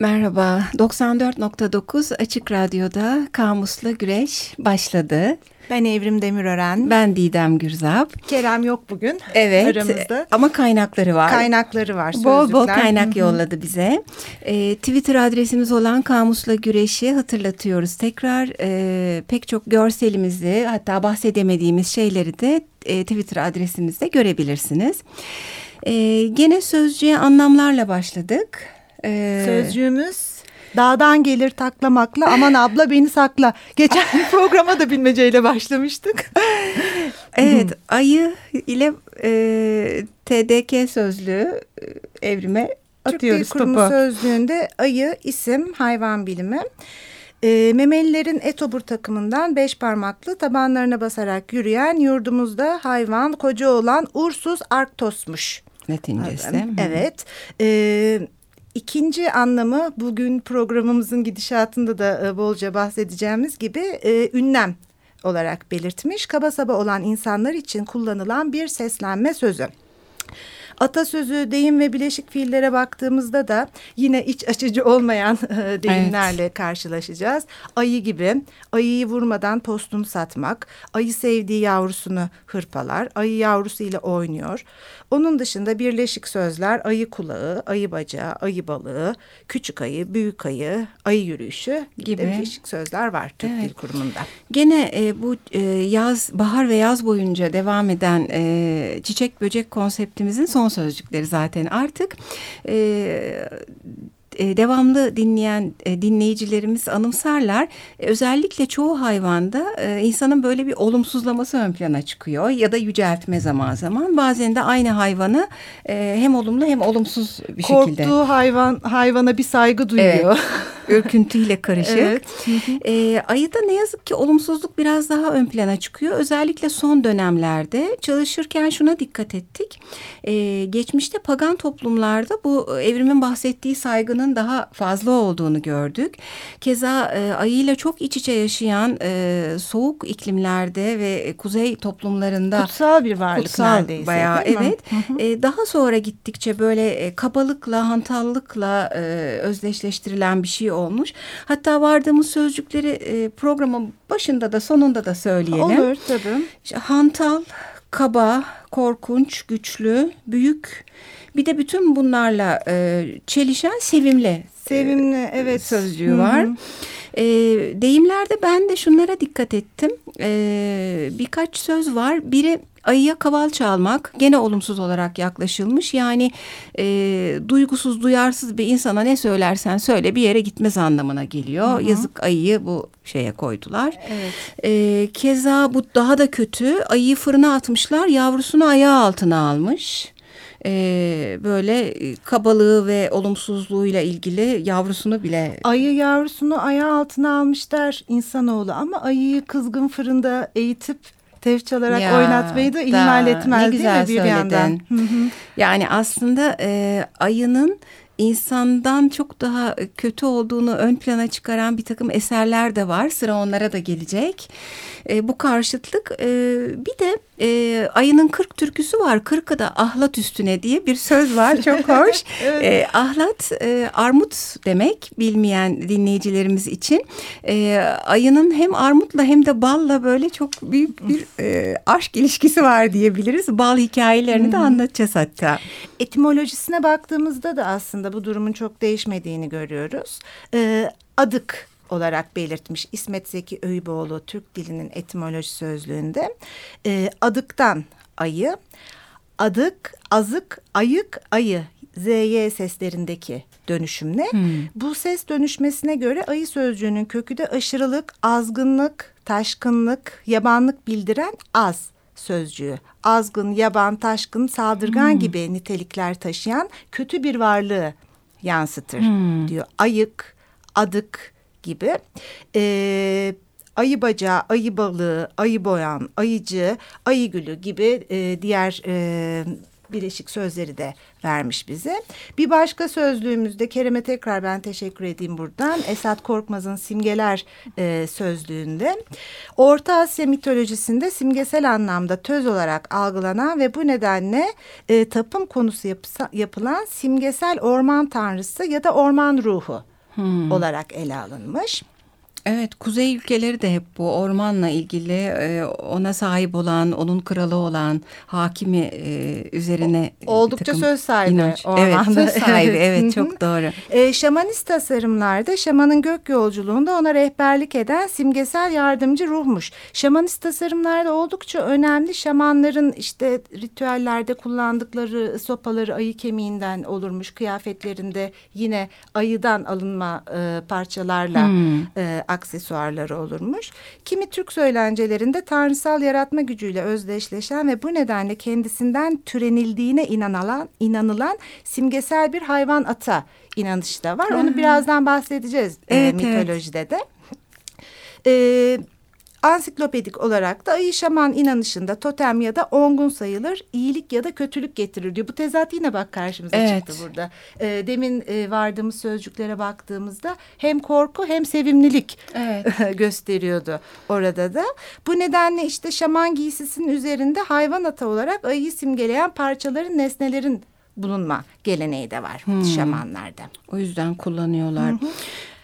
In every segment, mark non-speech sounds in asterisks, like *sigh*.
Merhaba, 94.9 Açık Radyo'da Kamusla Güreş başladı. Ben Evrim Demirören. Ben Didem Gürzap. Kerem yok bugün evet, aramızda. Ama kaynakları var. Kaynakları var, sözlükler. Bol bol kaynak yolladı bize. Ee, Twitter adresimiz olan Kamusla Güreş'i hatırlatıyoruz. Tekrar e, pek çok görselimizi hatta bahsedemediğimiz şeyleri de e, Twitter adresimizde görebilirsiniz. E, gene sözcüğe anlamlarla başladık. Ee, Sözcüğümüz dağdan gelir taklamakla aman abla beni sakla. Geçen *laughs* programa da bilmeceyle başlamıştık. *laughs* evet ayı ile e, TDK sözlüğü e, evrime atıyoruz Türk Dil Kurumu topu. sözlüğünde ayı isim hayvan bilimi. E, memelilerin etobur takımından beş parmaklı tabanlarına basarak yürüyen yurdumuzda hayvan koca olan ursuz arktosmuş. Latincesi. Evet. Evet. İkinci anlamı bugün programımızın gidişatında da e, bolca bahsedeceğimiz gibi e, ünlem olarak belirtmiş. Kaba saba olan insanlar için kullanılan bir seslenme sözü. Atasözü, deyim ve bileşik fiillere baktığımızda da yine iç açıcı olmayan *laughs* e, deyimlerle evet. karşılaşacağız. Ayı gibi ayıyı vurmadan postunu satmak, ayı sevdiği yavrusunu hırpalar, ayı yavrusu ile oynuyor. Onun dışında birleşik sözler ayı kulağı, ayı bacağı, ayı balığı, küçük ayı, büyük ayı, ayı yürüyüşü gibi birleşik sözler var Türk evet. Dil Kurumu'nda. Gene e, bu e, yaz, bahar ve yaz boyunca devam eden e, çiçek böcek konseptimizin son sözcükleri zaten artık. E, e, devamlı dinleyen e, dinleyicilerimiz anımsarlar. E, özellikle çoğu hayvanda e, insanın böyle bir olumsuzlaması ön plana çıkıyor ya da yüceltme zaman zaman. Bazen de aynı hayvanı e, hem olumlu hem olumsuz bir Korktuğu şekilde. Korktuğu hayvan hayvana bir saygı duyuyor. Evet. *laughs* ürküntüyle karışık. Evet. E, ayıda ne yazık ki olumsuzluk biraz daha ön plana çıkıyor. Özellikle son dönemlerde çalışırken şuna dikkat ettik. E, geçmişte pagan toplumlarda bu evrimin bahsettiği saygının daha fazla olduğunu gördük. Keza e, ayıyla çok iç içe yaşayan e, soğuk iklimlerde ve kuzey toplumlarında kutsal bir varlık kutsal neredeyse. Bayağı evet. E, daha sonra gittikçe böyle e, kabalıkla, hantallıkla e, özdeşleştirilen bir şey olmuş. Hatta vardığımız sözcükleri e, programın başında da sonunda da söyleyelim. Olur tabii. İşte hantal, kaba, korkunç, güçlü, büyük. Bir de bütün bunlarla e, çelişen sevimli. Sevimli e, evet. Sözcüğü var. Hı. E, deyimlerde ben de şunlara dikkat ettim. E, birkaç söz var. Biri ayıya kaval çalmak gene olumsuz olarak yaklaşılmış. Yani e, duygusuz, duyarsız bir insana ne söylersen söyle bir yere gitmez anlamına geliyor. Hı hı. Yazık ayıyı bu şeye koydular. Evet. E, keza bu daha da kötü. Ayıyı fırına atmışlar, yavrusunu ayağı altına almış e, böyle kabalığı ve olumsuzluğuyla ilgili yavrusunu bile... Ayı yavrusunu ayağı altına almışlar insanoğlu ama ayıyı kızgın fırında eğitip tef çalarak ya, oynatmayı da ihmal da, etmez ne güzel değil mi bir söyledin. yandan? yani aslında e, ayının insandan çok daha kötü olduğunu ön plana çıkaran bir takım eserler de var. Sıra onlara da gelecek. E, bu karşıtlık e, bir de e, ayının kırk türküsü var. Kırkı da ahlat üstüne diye bir söz var. Çok hoş. *laughs* evet. e, ahlat e, armut demek bilmeyen dinleyicilerimiz için. E, ayının hem armutla hem de balla böyle çok büyük bir e, aşk ilişkisi var diyebiliriz. Bal hikayelerini de anlatacağız hatta. Etimolojisine baktığımızda da aslında bu durumun çok değişmediğini görüyoruz. E, adık olarak belirtmiş İsmet Zeki Öyboğlu Türk dilinin etimoloji sözlüğünde e, adıktan ayı, adık, azık, ayık, ayı ZY seslerindeki dönüşümle. Hmm. Bu ses dönüşmesine göre ayı sözcüğünün kökü de aşırılık, azgınlık, taşkınlık, yabanlık bildiren az sözcüğü. Azgın, yaban, taşkın, saldırgan hmm. gibi nitelikler taşıyan kötü bir varlığı yansıtır hmm. diyor. Ayık, adık, gibi. E, ayı bacağı, ayı balığı, ayı boyan, ayıcı, ayı gülü gibi e, diğer e, bileşik sözleri de vermiş bize. Bir başka sözlüğümüzde Kerem'e tekrar ben teşekkür edeyim buradan. Esat Korkmaz'ın simgeler e, sözlüğünde. Orta Asya mitolojisinde simgesel anlamda töz olarak algılanan ve bu nedenle e, tapım konusu yapısa, yapılan simgesel orman tanrısı ya da orman ruhu hmm. olarak ele alınmış. Evet, kuzey ülkeleri de hep bu ormanla ilgili e, ona sahip olan, onun kralı olan, hakimi e, üzerine oldukça söz sahibi. Inanç. Evet, söz sahibi. *laughs* evet, çok doğru. E, şamanist tasarımlarda şamanın gök yolculuğunda ona rehberlik eden simgesel yardımcı ruhmuş. Şamanist tasarımlarda oldukça önemli. Şamanların işte ritüellerde kullandıkları sopaları ayı kemiğinden olurmuş. Kıyafetlerinde yine ayıdan alınma e, parçalarla hmm. e, aksesuarları olurmuş. Kimi Türk söylencelerinde tanrısal yaratma gücüyle özdeşleşen ve bu nedenle kendisinden türenildiğine inanılan, inanılan simgesel bir hayvan ata inanışı da var. Onu birazdan bahsedeceğiz e, evet, e, mitolojide evet. de. Ee, Ansiklopedik olarak da ayı şaman inanışında totem ya da ongun sayılır, iyilik ya da kötülük getirir diyor. Bu tezat yine bak karşımıza evet. çıktı burada. E, demin e, vardığımız sözcüklere baktığımızda hem korku hem sevimlilik evet. *laughs* gösteriyordu orada da. Bu nedenle işte şaman giysisinin üzerinde hayvan ata olarak ayıyı simgeleyen parçaların, nesnelerin bulunma geleneği de var hmm. şamanlarda. O yüzden kullanıyorlar. Hı hı.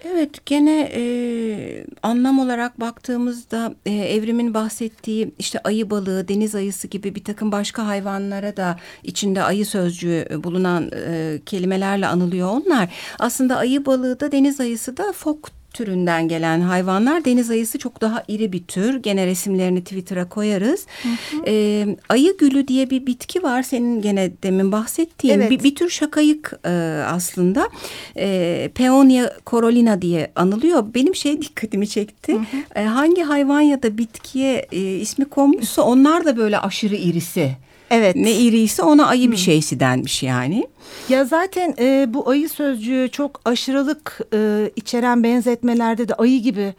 Evet gene e, anlam olarak baktığımızda e, evrimin bahsettiği işte ayı balığı, deniz ayısı gibi bir takım başka hayvanlara da içinde ayı sözcüğü bulunan e, kelimelerle anılıyor onlar. Aslında ayı balığı da deniz ayısı da fok türünden gelen hayvanlar. Deniz ayısı çok daha iri bir tür. Gene resimlerini Twitter'a koyarız. Hı hı. Ee, ayı gülü diye bir bitki var. Senin gene demin bahsettiğin evet. bir, bir tür şakayık e, aslında. E, Peonia corolina diye anılıyor. Benim şey *laughs* dikkatimi çekti. Hı hı. E, hangi hayvan ya da bitkiye e, ismi konmuşsa onlar da böyle aşırı irisi. Evet. Ne iriyse ona ayı bir şeysi denmiş yani. Ya zaten e, bu ayı sözcüğü çok aşırılık e, içeren benzetmelerde de ayı gibi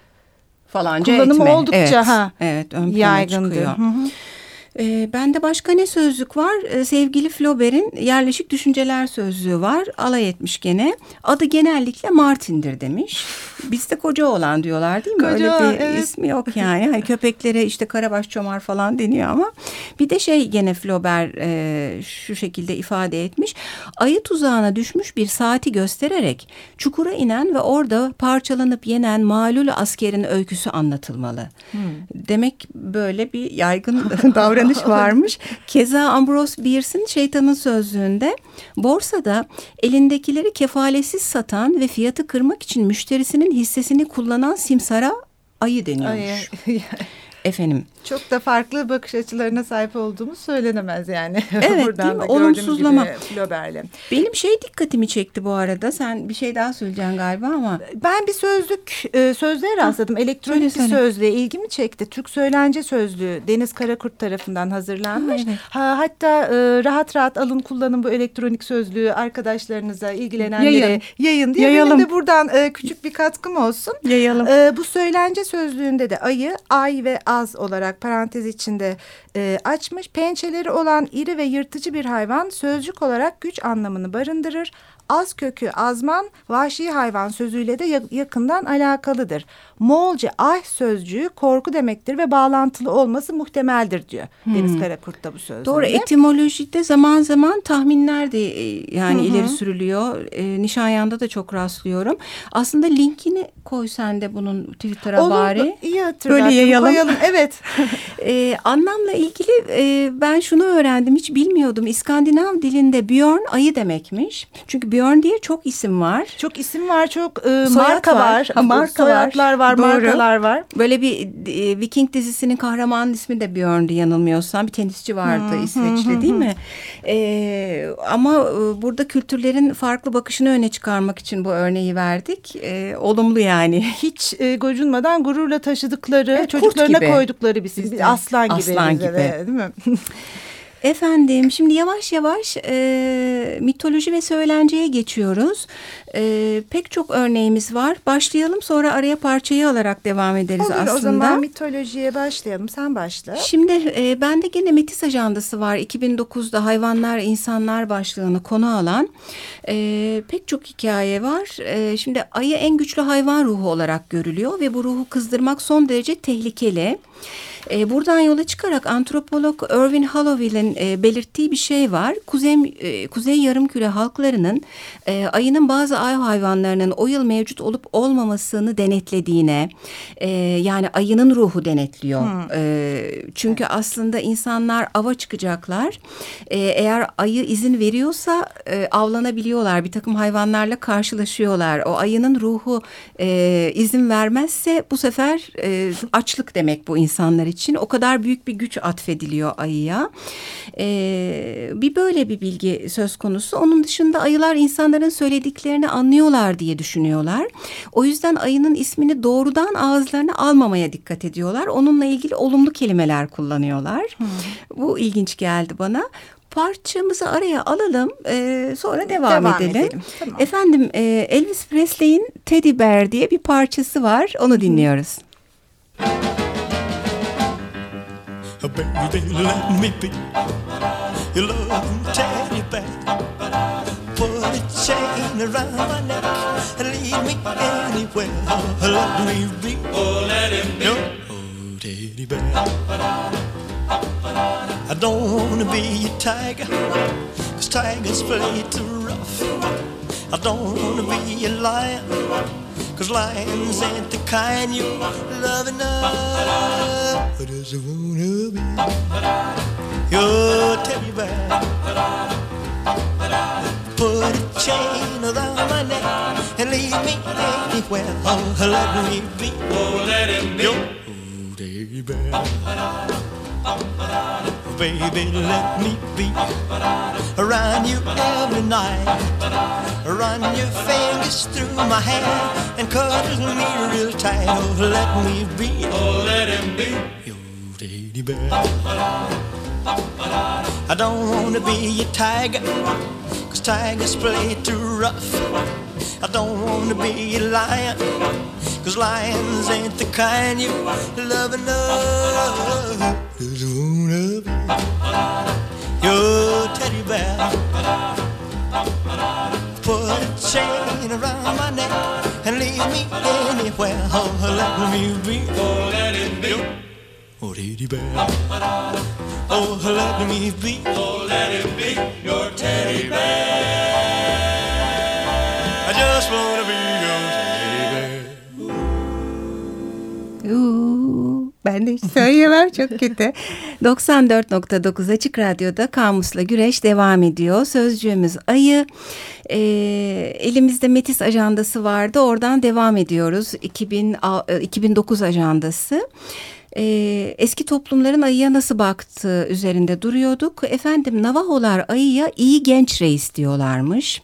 falanca kullanımı etme. oldukça evet, ha evet, ön yaygındır. Çıkıyor. Hı hı. E, bende başka ne sözlük var? E, sevgili Flaubert'in yerleşik düşünceler sözlüğü var. Alay etmiş gene. Adı genellikle Martin'dir demiş. Bizde koca olan diyorlar değil mi? Koca, Öyle bir evet. ismi yok yani. Hani *laughs* köpeklere işte karabaş çomar falan deniyor ama. Bir de şey gene Flaubert e, şu şekilde ifade etmiş. Ayı tuzağına düşmüş bir saati göstererek çukura inen ve orada parçalanıp yenen malul askerin öyküsü anlatılmalı. Hmm. Demek böyle bir yaygın *laughs* davranış davranış varmış. Keza Ambrose Bierce'in şeytanın sözlüğünde borsada elindekileri kefaletsiz satan ve fiyatı kırmak için müşterisinin hissesini kullanan simsara ayı deniyormuş. Ayı. Efendim çok da farklı bakış açılarına sahip olduğumuz söylenemez yani. *laughs* Evet Buradan değil mi? Olumsuzlama. Flaubert'le. Benim şey dikkatimi çekti bu arada. Sen bir şey daha söyleyeceksin galiba ama. Ben bir sözlük e, sözlüğe rastladım. Ha, Elektronik söyle, bir sözlüğe ilgimi çekti. Türk Söylence Sözlüğü Deniz Karakurt tarafından hazırlanmış. Ha, evet. ha, hatta e, rahat rahat alın kullanın bu elektronik sözlüğü arkadaşlarınıza ilgilenenlere yayın, yayın diye. Yayalım. Benim de buradan e, küçük bir katkım olsun. Yayalım. Bu söylence sözlüğünde de ayı ay ve az olarak parantez içinde e, açmış. Pençeleri olan iri ve yırtıcı bir hayvan sözcük olarak güç anlamını barındırır. Az kökü azman vahşi hayvan sözüyle de yakından alakalıdır. Moğolca ah sözcüğü korku demektir ve bağlantılı olması muhtemeldir diyor hmm. Deniz Karakurt da bu sözde. Doğru etimolojide zaman zaman tahminler de e, yani Hı -hı. ileri sürülüyor. E, Nişanyan'da da çok rastlıyorum. Aslında linkini koy sen de bunun Twitter'a Olur, bari. iyi Böyle yayalım. Koyalım. Evet. *laughs* e, anlamla ilgili e, ben şunu öğrendim hiç bilmiyordum. İskandinav dilinde Björn ayı demekmiş. Çünkü Björn diye çok isim var. Çok isim var, çok e, marka var. var. Ha, marka Soyadlar var, var markalar var. Böyle bir e, Viking dizisinin kahraman ismi de Björn'di yanılmıyorsam. Bir tenisçi vardı hmm, İsveçli hmm, değil mi? E, ama e, burada kültürlerin farklı bakışını öne çıkarmak için bu örneği verdik. E, olumlu yani. *laughs* Hiç e, gocunmadan gururla taşıdıkları, evet, çocuklarına koydukları bir isim. Aslan gibi. Aslan gibi. De, değil mi? *laughs* Efendim şimdi yavaş yavaş e, mitoloji ve söylenceye geçiyoruz. E, pek çok örneğimiz var. Başlayalım sonra araya parçayı alarak devam ederiz Olur, aslında. o zaman mitolojiye başlayalım. Sen başla. Şimdi e, bende gene Metis ajandası var. 2009'da hayvanlar insanlar başlığını konu alan e, pek çok hikaye var. E, şimdi ayı en güçlü hayvan ruhu olarak görülüyor ve bu ruhu kızdırmak son derece tehlikeli. E, buradan yola çıkarak antropolog Irvin Holloway'in e, belirttiği bir şey var. Kuzey, e, Kuzey Yarımküre halklarının e, ayının bazı ay hayvanlarının o yıl mevcut olup olmamasını denetlediğine, e, yani ayının ruhu denetliyor. Hmm. E, çünkü evet. aslında insanlar ava çıkacaklar. E, eğer ayı izin veriyorsa e, avlanabiliyorlar. Bir takım hayvanlarla karşılaşıyorlar. O ayının ruhu e, izin vermezse bu sefer e, açlık demek bu insanlar için o kadar büyük bir güç atfediliyor ayıya. Ee, bir böyle bir bilgi söz konusu. Onun dışında ayılar insanların söylediklerini anlıyorlar diye düşünüyorlar. O yüzden ayının ismini doğrudan ağızlarına almamaya dikkat ediyorlar. Onunla ilgili olumlu kelimeler kullanıyorlar. Hmm. Bu ilginç geldi bana parçamızı araya alalım e, sonra devam, devam edelim. edelim. Tamam. Efendim e, Elvis Presley'in Teddy Bear diye bir parçası var onu dinliyoruz. Hı. Baby, let me be your love teddy bear. Put a chain around my neck and lead me anywhere. Let me be. Oh, let him be. Your oh, teddy bear. I don't wanna be a tiger, cause tigers play too rough. I don't wanna be a lion, cause lions ain't the kind you love enough. I just wanna be your teddy bear. Put a chain around my neck and leave me anywhere. Oh, let me be. Oh, let him be. Your teddy bear. Baby, let me be around you every night. Run your fingers through my hair and cuddle me real tight. Oh, let me be. Oh, let him be teddy bear. I don't wanna be a tiger, cause tigers play too rough. I don't wanna be a lion, cause lions ain't the kind you love enough. Just wanna be your teddy bear. Put a chain around my neck and leave me anywhere. Oh, let me be. Oh, let it be. Oh, teddy bear. Oh, let me be. Oh, let him be your teddy bear. I just wanna Ben de hiç söyleyemem çok kötü. 94.9 Açık Radyo'da Kamus'la Güreş devam ediyor. Sözcüğümüz ayı. E, elimizde Metis ajandası vardı. Oradan devam ediyoruz. 2000, 2009 ajandası e, eski toplumların ayıya nasıl baktığı üzerinde duruyorduk. Efendim Navaholar ayıya iyi genç reis diyorlarmış.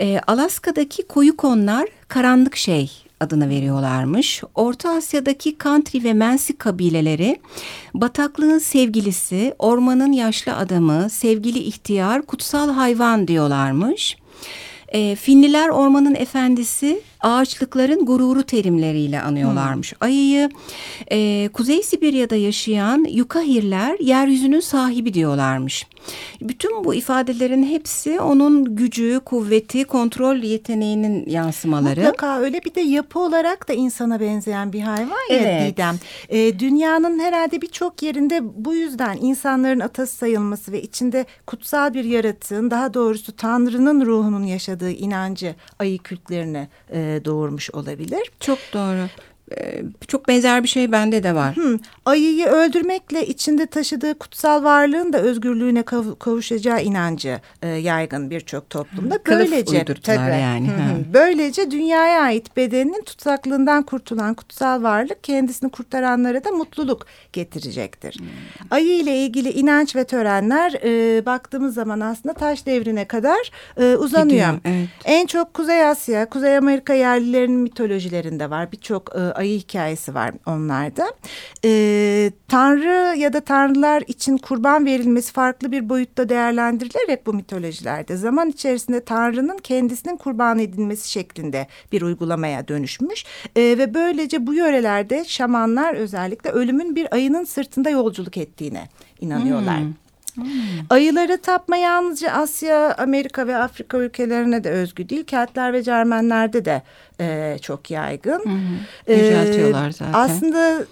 E, Alaska'daki koyu konlar karanlık şey adını veriyorlarmış. Orta Asya'daki Kantri ve Mensi kabileleri bataklığın sevgilisi, ormanın yaşlı adamı, sevgili ihtiyar, kutsal hayvan diyorlarmış. E, Finliler ormanın efendisi, ağaçlıkların gururu terimleriyle anıyorlarmış. Hmm. Ayıyı e, Kuzey Sibirya'da yaşayan Yukahirler yeryüzünün sahibi diyorlarmış. Bütün bu ifadelerin hepsi onun gücü, kuvveti, kontrol yeteneğinin yansımaları. Mutlaka öyle bir de yapı olarak da insana benzeyen bir hayvan evet. ya Didem. E, dünyanın herhalde birçok yerinde bu yüzden insanların atası sayılması ve içinde kutsal bir yaratığın daha doğrusu Tanrı'nın ruhunun yaşadığı inancı ayı kültlerine e, doğurmuş olabilir. Çok doğru. Ee, çok benzer bir şey bende de var. Hmm. Ayıyı öldürmekle içinde taşıdığı kutsal varlığın da özgürlüğüne kav kavuşacağı inancı e, yaygın birçok toplumda. Böylece tabii, yani. Böylece dünyaya ait bedeninin tutsaklığından kurtulan kutsal varlık kendisini kurtaranlara da mutluluk getirecektir. Hmm. Ayı ile ilgili inanç ve törenler e, baktığımız zaman aslında taş devrine kadar e, uzanıyor. Gidiyor, evet. En çok Kuzey Asya, Kuzey Amerika yerlilerinin mitolojilerinde var. Birçok e, ayı hikayesi var onlarda. E, Tanrı ya da tanrılar için kurban verilmesi farklı bir boyutta değerlendirilerek bu mitolojilerde zaman içerisinde Tanrı'nın kendisinin kurban edilmesi şeklinde bir uygulamaya dönüşmüş. E, ve böylece bu yörelerde şamanlar özellikle ölümün bir ayının sırtında yolculuk ettiğine inanıyorlar. Hmm. Hmm. Ayıları tapma yalnızca Asya, Amerika ve Afrika ülkelerine de özgü değil. Keltler ve Cermenlerde de e, çok yaygın. Hmm. Yüceltiyorlar zaten. Aslında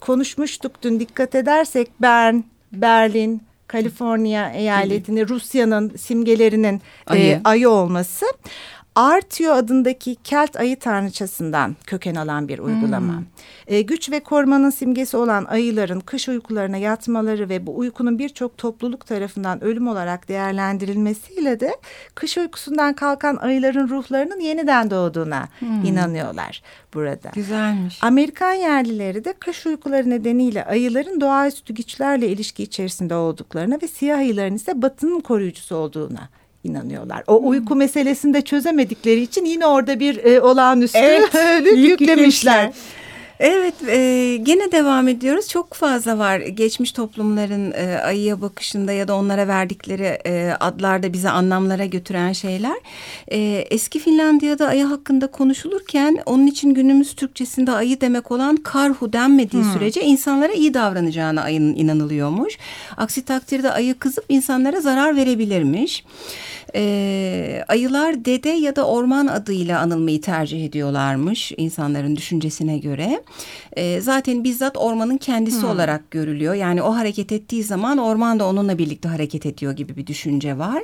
konuşmuştuk dün dikkat edersek Bern, Berlin, Kaliforniya eyaletini Rusya'nın simgelerinin ayı. E, ayı olması Artio adındaki Kelt ayı tanrıçasından köken alan bir uygulama. Hmm. E, güç ve korumanın simgesi olan ayıların kış uykularına yatmaları ve bu uykunun birçok topluluk tarafından ölüm olarak değerlendirilmesiyle de kış uykusundan kalkan ayıların ruhlarının yeniden doğduğuna hmm. inanıyorlar burada. Güzelmiş. Amerikan yerlileri de kış uykuları nedeniyle ayıların doğaüstü güçlerle ilişki içerisinde olduklarına ve siyah ayıların ise batının koruyucusu olduğuna inanıyorlar. O hmm. uyku meselesini de çözemedikleri için yine orada bir e, olağanüstü evet, *laughs* yüklemişler. Evet e, gene devam ediyoruz. Çok fazla var geçmiş toplumların e, ayıya bakışında ya da onlara verdikleri e, adlarda bize anlamlara götüren şeyler. E, eski Finlandiya'da ayı hakkında konuşulurken onun için günümüz Türkçesinde ayı demek olan karhu denmediği hmm. sürece insanlara iyi davranacağına ayının inanılıyormuş. Aksi takdirde ayı kızıp insanlara zarar verebilirmiş. E, ayılar dede ya da orman adıyla anılmayı tercih ediyorlarmış insanların düşüncesine göre. E, zaten bizzat ormanın kendisi hmm. olarak görülüyor. Yani o hareket ettiği zaman orman da onunla birlikte hareket ediyor gibi bir düşünce var.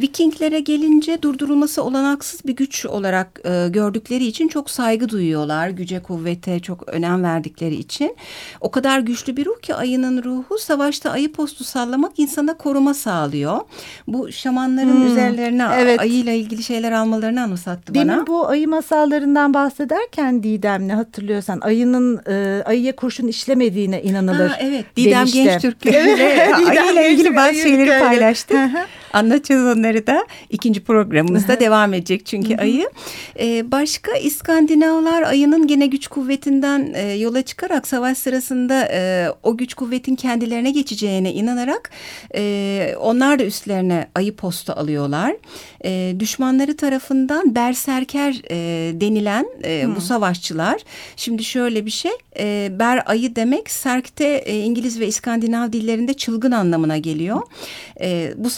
Vikinglere gelince durdurulması olanaksız bir güç olarak e, gördükleri için çok saygı duyuyorlar. Güce kuvvete çok önem verdikleri için. O kadar güçlü bir ruh ki ayının ruhu savaşta ayı postu sallamak insana koruma sağlıyor. Bu şamanların hmm, üzerlerine evet. ayıyla ilgili şeyler almalarını anımsattı Demin bana. Demin bu ayı masallarından bahsederken Didem'le hatırlıyorsan ayının e, ayıya kurşun işlemediğine inanılır. Ha, evet Didem demişti. Gençtürk evet, *laughs* ayıyla ilgili bazı şeyleri paylaştık. Anlatacağız onları da ikinci programımızda devam edecek çünkü ayı. Ee, başka İskandinavlar ayının gene güç kuvvetinden e, yola çıkarak savaş sırasında e, o güç kuvvetin kendilerine geçeceğine inanarak e, onlar da üstlerine ayı postu alıyorlar. E, düşmanları tarafından berserker e, denilen e, bu savaşçılar. Şimdi şöyle bir şey e, ber ayı demek serkte e, İngiliz ve İskandinav dillerinde çılgın anlamına geliyor. E, bu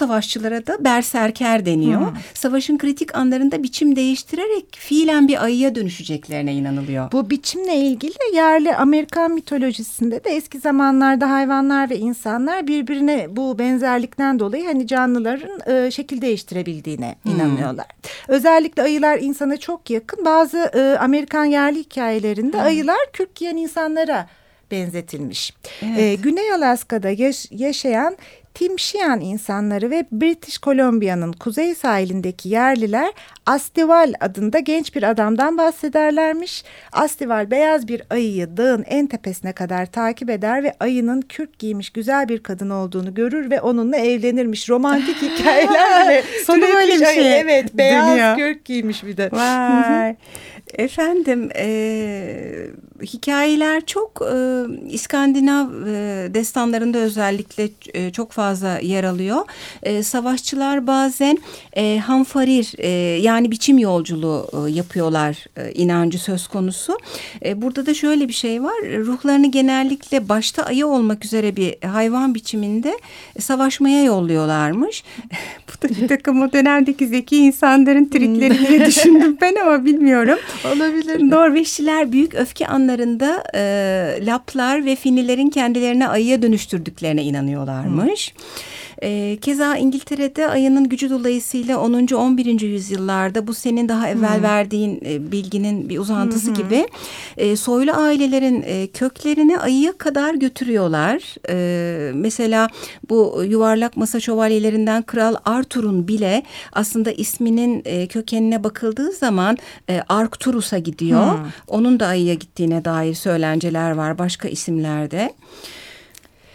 savaşçılara da berserker deniyor. Hmm. Savaşın kritik anlarında biçim değiştirerek fiilen bir ayıya dönüşeceklerine inanılıyor. Bu biçimle ilgili yerli Amerikan mitolojisinde de eski zamanlarda hayvanlar ve insanlar birbirine bu benzerlikten dolayı hani canlıların e, şekil değiştirebildiğine hmm. inanıyorlar. Özellikle ayılar insana çok yakın. Bazı e, Amerikan yerli hikayelerinde hmm. ayılar kürk giyen insanlara benzetilmiş. Evet. Ee, Güney Alaska'da yaş yaşayan Timşiyan insanları ve British Columbia'nın kuzey sahilindeki yerliler Astival adında genç bir adamdan bahsederlermiş. Astival beyaz bir ayıyı dağın en tepesine kadar takip eder ve ayının kürk giymiş güzel bir kadın olduğunu görür ve onunla evlenirmiş. Romantik *laughs* hikayeler bile. Sonu böyle bir şey. Evet beyaz Dönüyor. kürk giymiş bir de. Vay. Efendim e, hikayeler çok e, İskandinav e, destanlarında özellikle e, çok fazla yer alıyor. E, savaşçılar bazen e, hanfarir e, yani biçim yolculuğu e, yapıyorlar e, inancı söz konusu. E, burada da şöyle bir şey var ruhlarını genellikle başta ayı olmak üzere bir hayvan biçiminde e, savaşmaya yolluyorlarmış. *laughs* Bu da bir takım o dönemdeki zeki insanların trikleri diye düşündüm ben ama *laughs* bilmiyorum. Olabilir. Norveçliler büyük öfke anlarında e, Laplar ve Finilerin kendilerine ayıya dönüştürdüklerine inanıyorlarmış. Hmm. E, keza İngiltere'de ayının gücü dolayısıyla 10. 11. yüzyıllarda bu senin daha evvel hmm. verdiğin e, bilginin bir uzantısı hmm. gibi e, soylu ailelerin e, köklerini ayıya kadar götürüyorlar. E, mesela bu yuvarlak masa şövalyelerinden Kral Arthur'un bile aslında isminin e, kökenine bakıldığı zaman e, Arcturus'a gidiyor. Hmm. Onun da ayıya gittiğine dair söylenceler var başka isimlerde.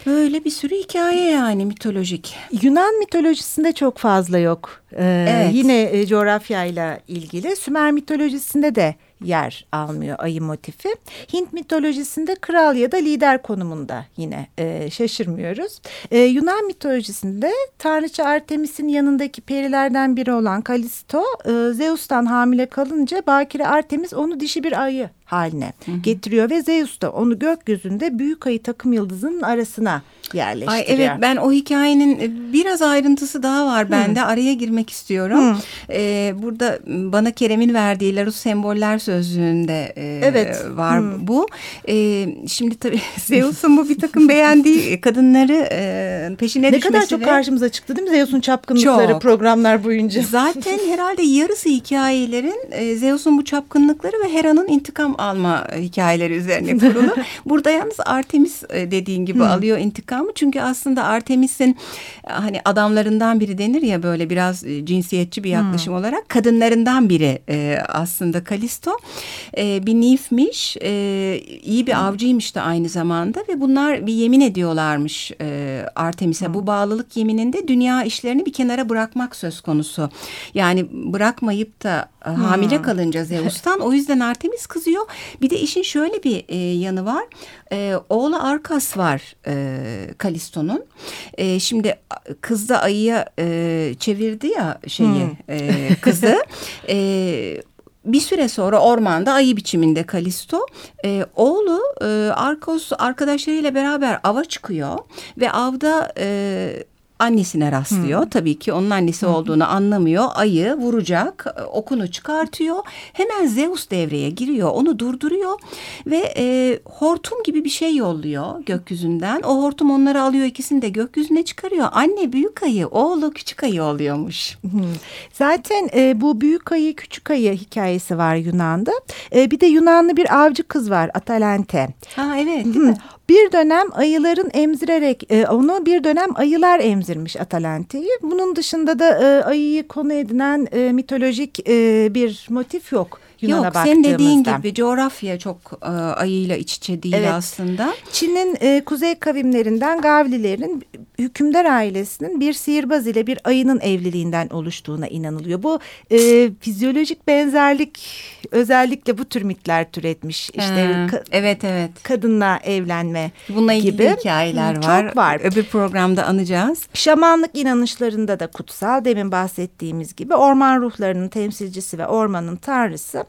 Böyle bir sürü hikaye yani mitolojik. Yunan mitolojisinde çok fazla yok. Ee, evet. Yine e, coğrafyayla ilgili. Sümer mitolojisinde de yer almıyor ayı motifi. Hint mitolojisinde kral ya da lider konumunda yine e, şaşırmıyoruz. E, Yunan mitolojisinde tanrıça Artemis'in yanındaki perilerden biri olan Kalisto e, Zeus'tan hamile kalınca bakire Artemis onu dişi bir ayı haline hı hı. getiriyor ve Zeus da onu gökyüzünde büyük ayı takım yıldızının arasına yerleştiriyor. Ay evet ben o hikayenin e, biraz ayrıntısı daha var bende. Hı. Araya girmek istiyorum. Hı. Ee, burada bana Kerem'in verdiği Larus semboller sözlüğünde e, evet. var Hı. bu. E, şimdi tabii *laughs* Zeus'un bu bir takım beğendiği kadınları e, peşine ne düşmesi. Ne kadar çok karşımıza çıktı değil mi Zeus'un çapkınlıkları çok. programlar boyunca. Zaten herhalde yarısı hikayelerin e, Zeus'un bu çapkınlıkları ve Hera'nın intikam alma hikayeleri üzerine *laughs* kurulu. Burada yalnız Artemis e, dediğin gibi Hı. alıyor intikamı. Çünkü aslında Artemis'in hani adamlarından biri denir ya böyle biraz e, cinsiyetçi bir yaklaşım Hı. olarak kadınlarından biri e, aslında Kalisto. E, bir nifmiş, e, iyi bir avcıymış da aynı zamanda ve bunlar bir yemin ediyorlarmış e, Artemis'e. Bu bağlılık yemininde dünya işlerini bir kenara bırakmak söz konusu. Yani bırakmayıp da e, hamile kalınca Zeus'tan o yüzden Artemis kızıyor. Bir de işin şöyle bir e, yanı var. E, oğlu Arkas var e, Kalisto'nun. E, şimdi kız da ayıya e, çevirdi ya şeyi hmm. e, kızı. e, bir süre sonra ormanda ayı biçiminde Kalisto e, oğlu e, Arkos arkadaşlarıyla beraber ava çıkıyor ve avda e, annesine rastlıyor. Hmm. Tabii ki onun annesi hmm. olduğunu anlamıyor. Ayı vuracak, e, okunu çıkartıyor. Hemen Zeus devreye giriyor, onu durduruyor ve e, hortum gibi bir şey yolluyor gökyüzünden. O hortum onları alıyor, ikisini de gökyüzüne çıkarıyor. Anne büyük ayı, oğlu küçük ayı oluyormuş. Hmm. Zaten e, bu büyük ayı, küçük ayı hikayesi var Yunan'da. E, bir de Yunanlı bir avcı kız var Atalante. Ha evet değil mi? Bir dönem ayıların emzirerek e, onu bir dönem ayılar emzirmiş Atalante'yi. Bunun dışında da e, ayıyı konu edinen e, mitolojik e, bir motif yok. Yunan'a Yok senin dediğin gibi coğrafya çok e, ayıyla iç içe değil evet. aslında. Çin'in e, kuzey kavimlerinden Gavlilerin hükümdar ailesinin bir sihirbaz ile bir ayının evliliğinden oluştuğuna inanılıyor. Bu e, fizyolojik benzerlik özellikle bu tür mitler türetmiş. İşte ha, evet evet. Kadınla evlenme Bununla ilgili gibi. hikayeler Hı, var. Çok var. Öbür programda anacağız. Şamanlık inanışlarında da kutsal demin bahsettiğimiz gibi orman ruhlarının temsilcisi ve ormanın tanrısı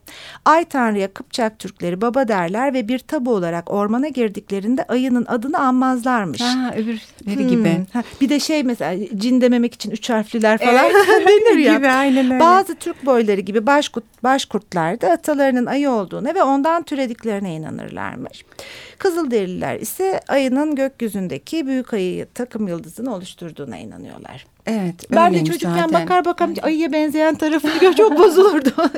Ay Tanrı'ya Kıpçak Türkleri baba derler ve bir tabu olarak ormana girdiklerinde ayının adını anmazlarmış. Ha, öbürleri hmm. gibi. Ha, bir de şey mesela cin dememek için üç harfliler falan evet. *laughs* *laughs* denir ya. gibi, aynen öyle. Bazı Türk boyları gibi başkurt, başkurtlar da atalarının ayı olduğuna ve ondan türediklerine inanırlarmış. Kızılderililer ise ayının gökyüzündündeki büyük ayı takım yıldızını oluşturduğuna inanıyorlar. Evet. Ben de çocukken zaten. bakar bakar ayıya benzeyen tarafını çok bozulurdu. *laughs*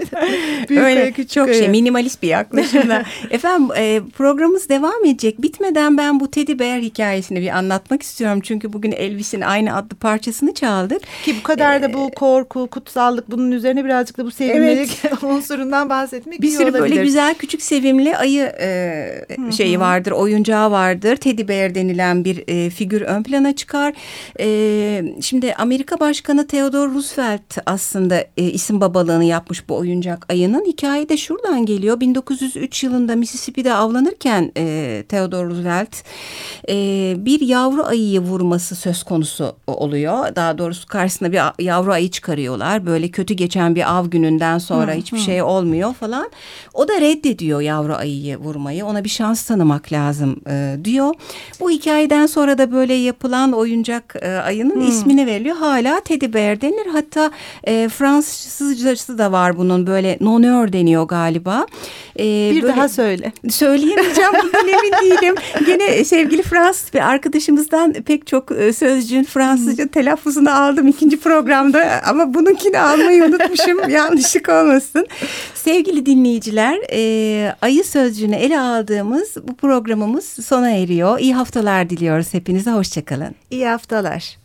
Büyük Öyle küçük çok ayı. şey minimalist bir yaklaşımla. *laughs* Efendim e, programımız devam edecek. Bitmeden ben bu Teddy Bear hikayesini bir anlatmak istiyorum. Çünkü bugün Elvis'in aynı adlı parçasını çaldık. Ki bu kadar da bu ee, korku, kutsallık bunun üzerine birazcık da bu sevimlilik evet. *laughs* unsurundan bahsetmek bir sürü böyle güzel küçük sevimli ayı e, şeyi vardır, oyuncağı vardır. Teddy Bear denilen bir e, figür ön plana çıkar. E, şimdi Amerika Başkanı Theodore Roosevelt aslında e, isim babalığını yapmış bu oyuncak ayının. Hikaye de şuradan geliyor. 1903 yılında Mississippi'de avlanırken e, Theodore Roosevelt e, bir yavru ayıyı vurması söz konusu oluyor. Daha doğrusu karşısına bir yavru ayı çıkarıyorlar. Böyle kötü geçen bir av gününden sonra hı, hiçbir hı. şey olmuyor falan. O da reddediyor yavru ayıyı vurmayı. Ona bir şans tanımak lazım e, diyor. Bu hikayeden sonra da böyle yapılan oyuncak e, ayının hı. ismini veriliyor söylüyor. Hala teddy bear denir. Hatta e, Fransızcası da var bunun böyle nonör deniyor galiba. E, bir böyle, daha söyle. Söyleyemeyeceğim bundan *laughs* emin değilim. Gene sevgili Fransız bir arkadaşımızdan pek çok e, sözcüğün Fransızca telaffuzunu aldım ikinci programda. Ama bununkini almayı unutmuşum. *laughs* Yanlışlık olmasın. Sevgili dinleyiciler e, ayı sözcüğünü ele aldığımız bu programımız sona eriyor. İyi haftalar diliyoruz hepinize. Hoşçakalın. İyi haftalar.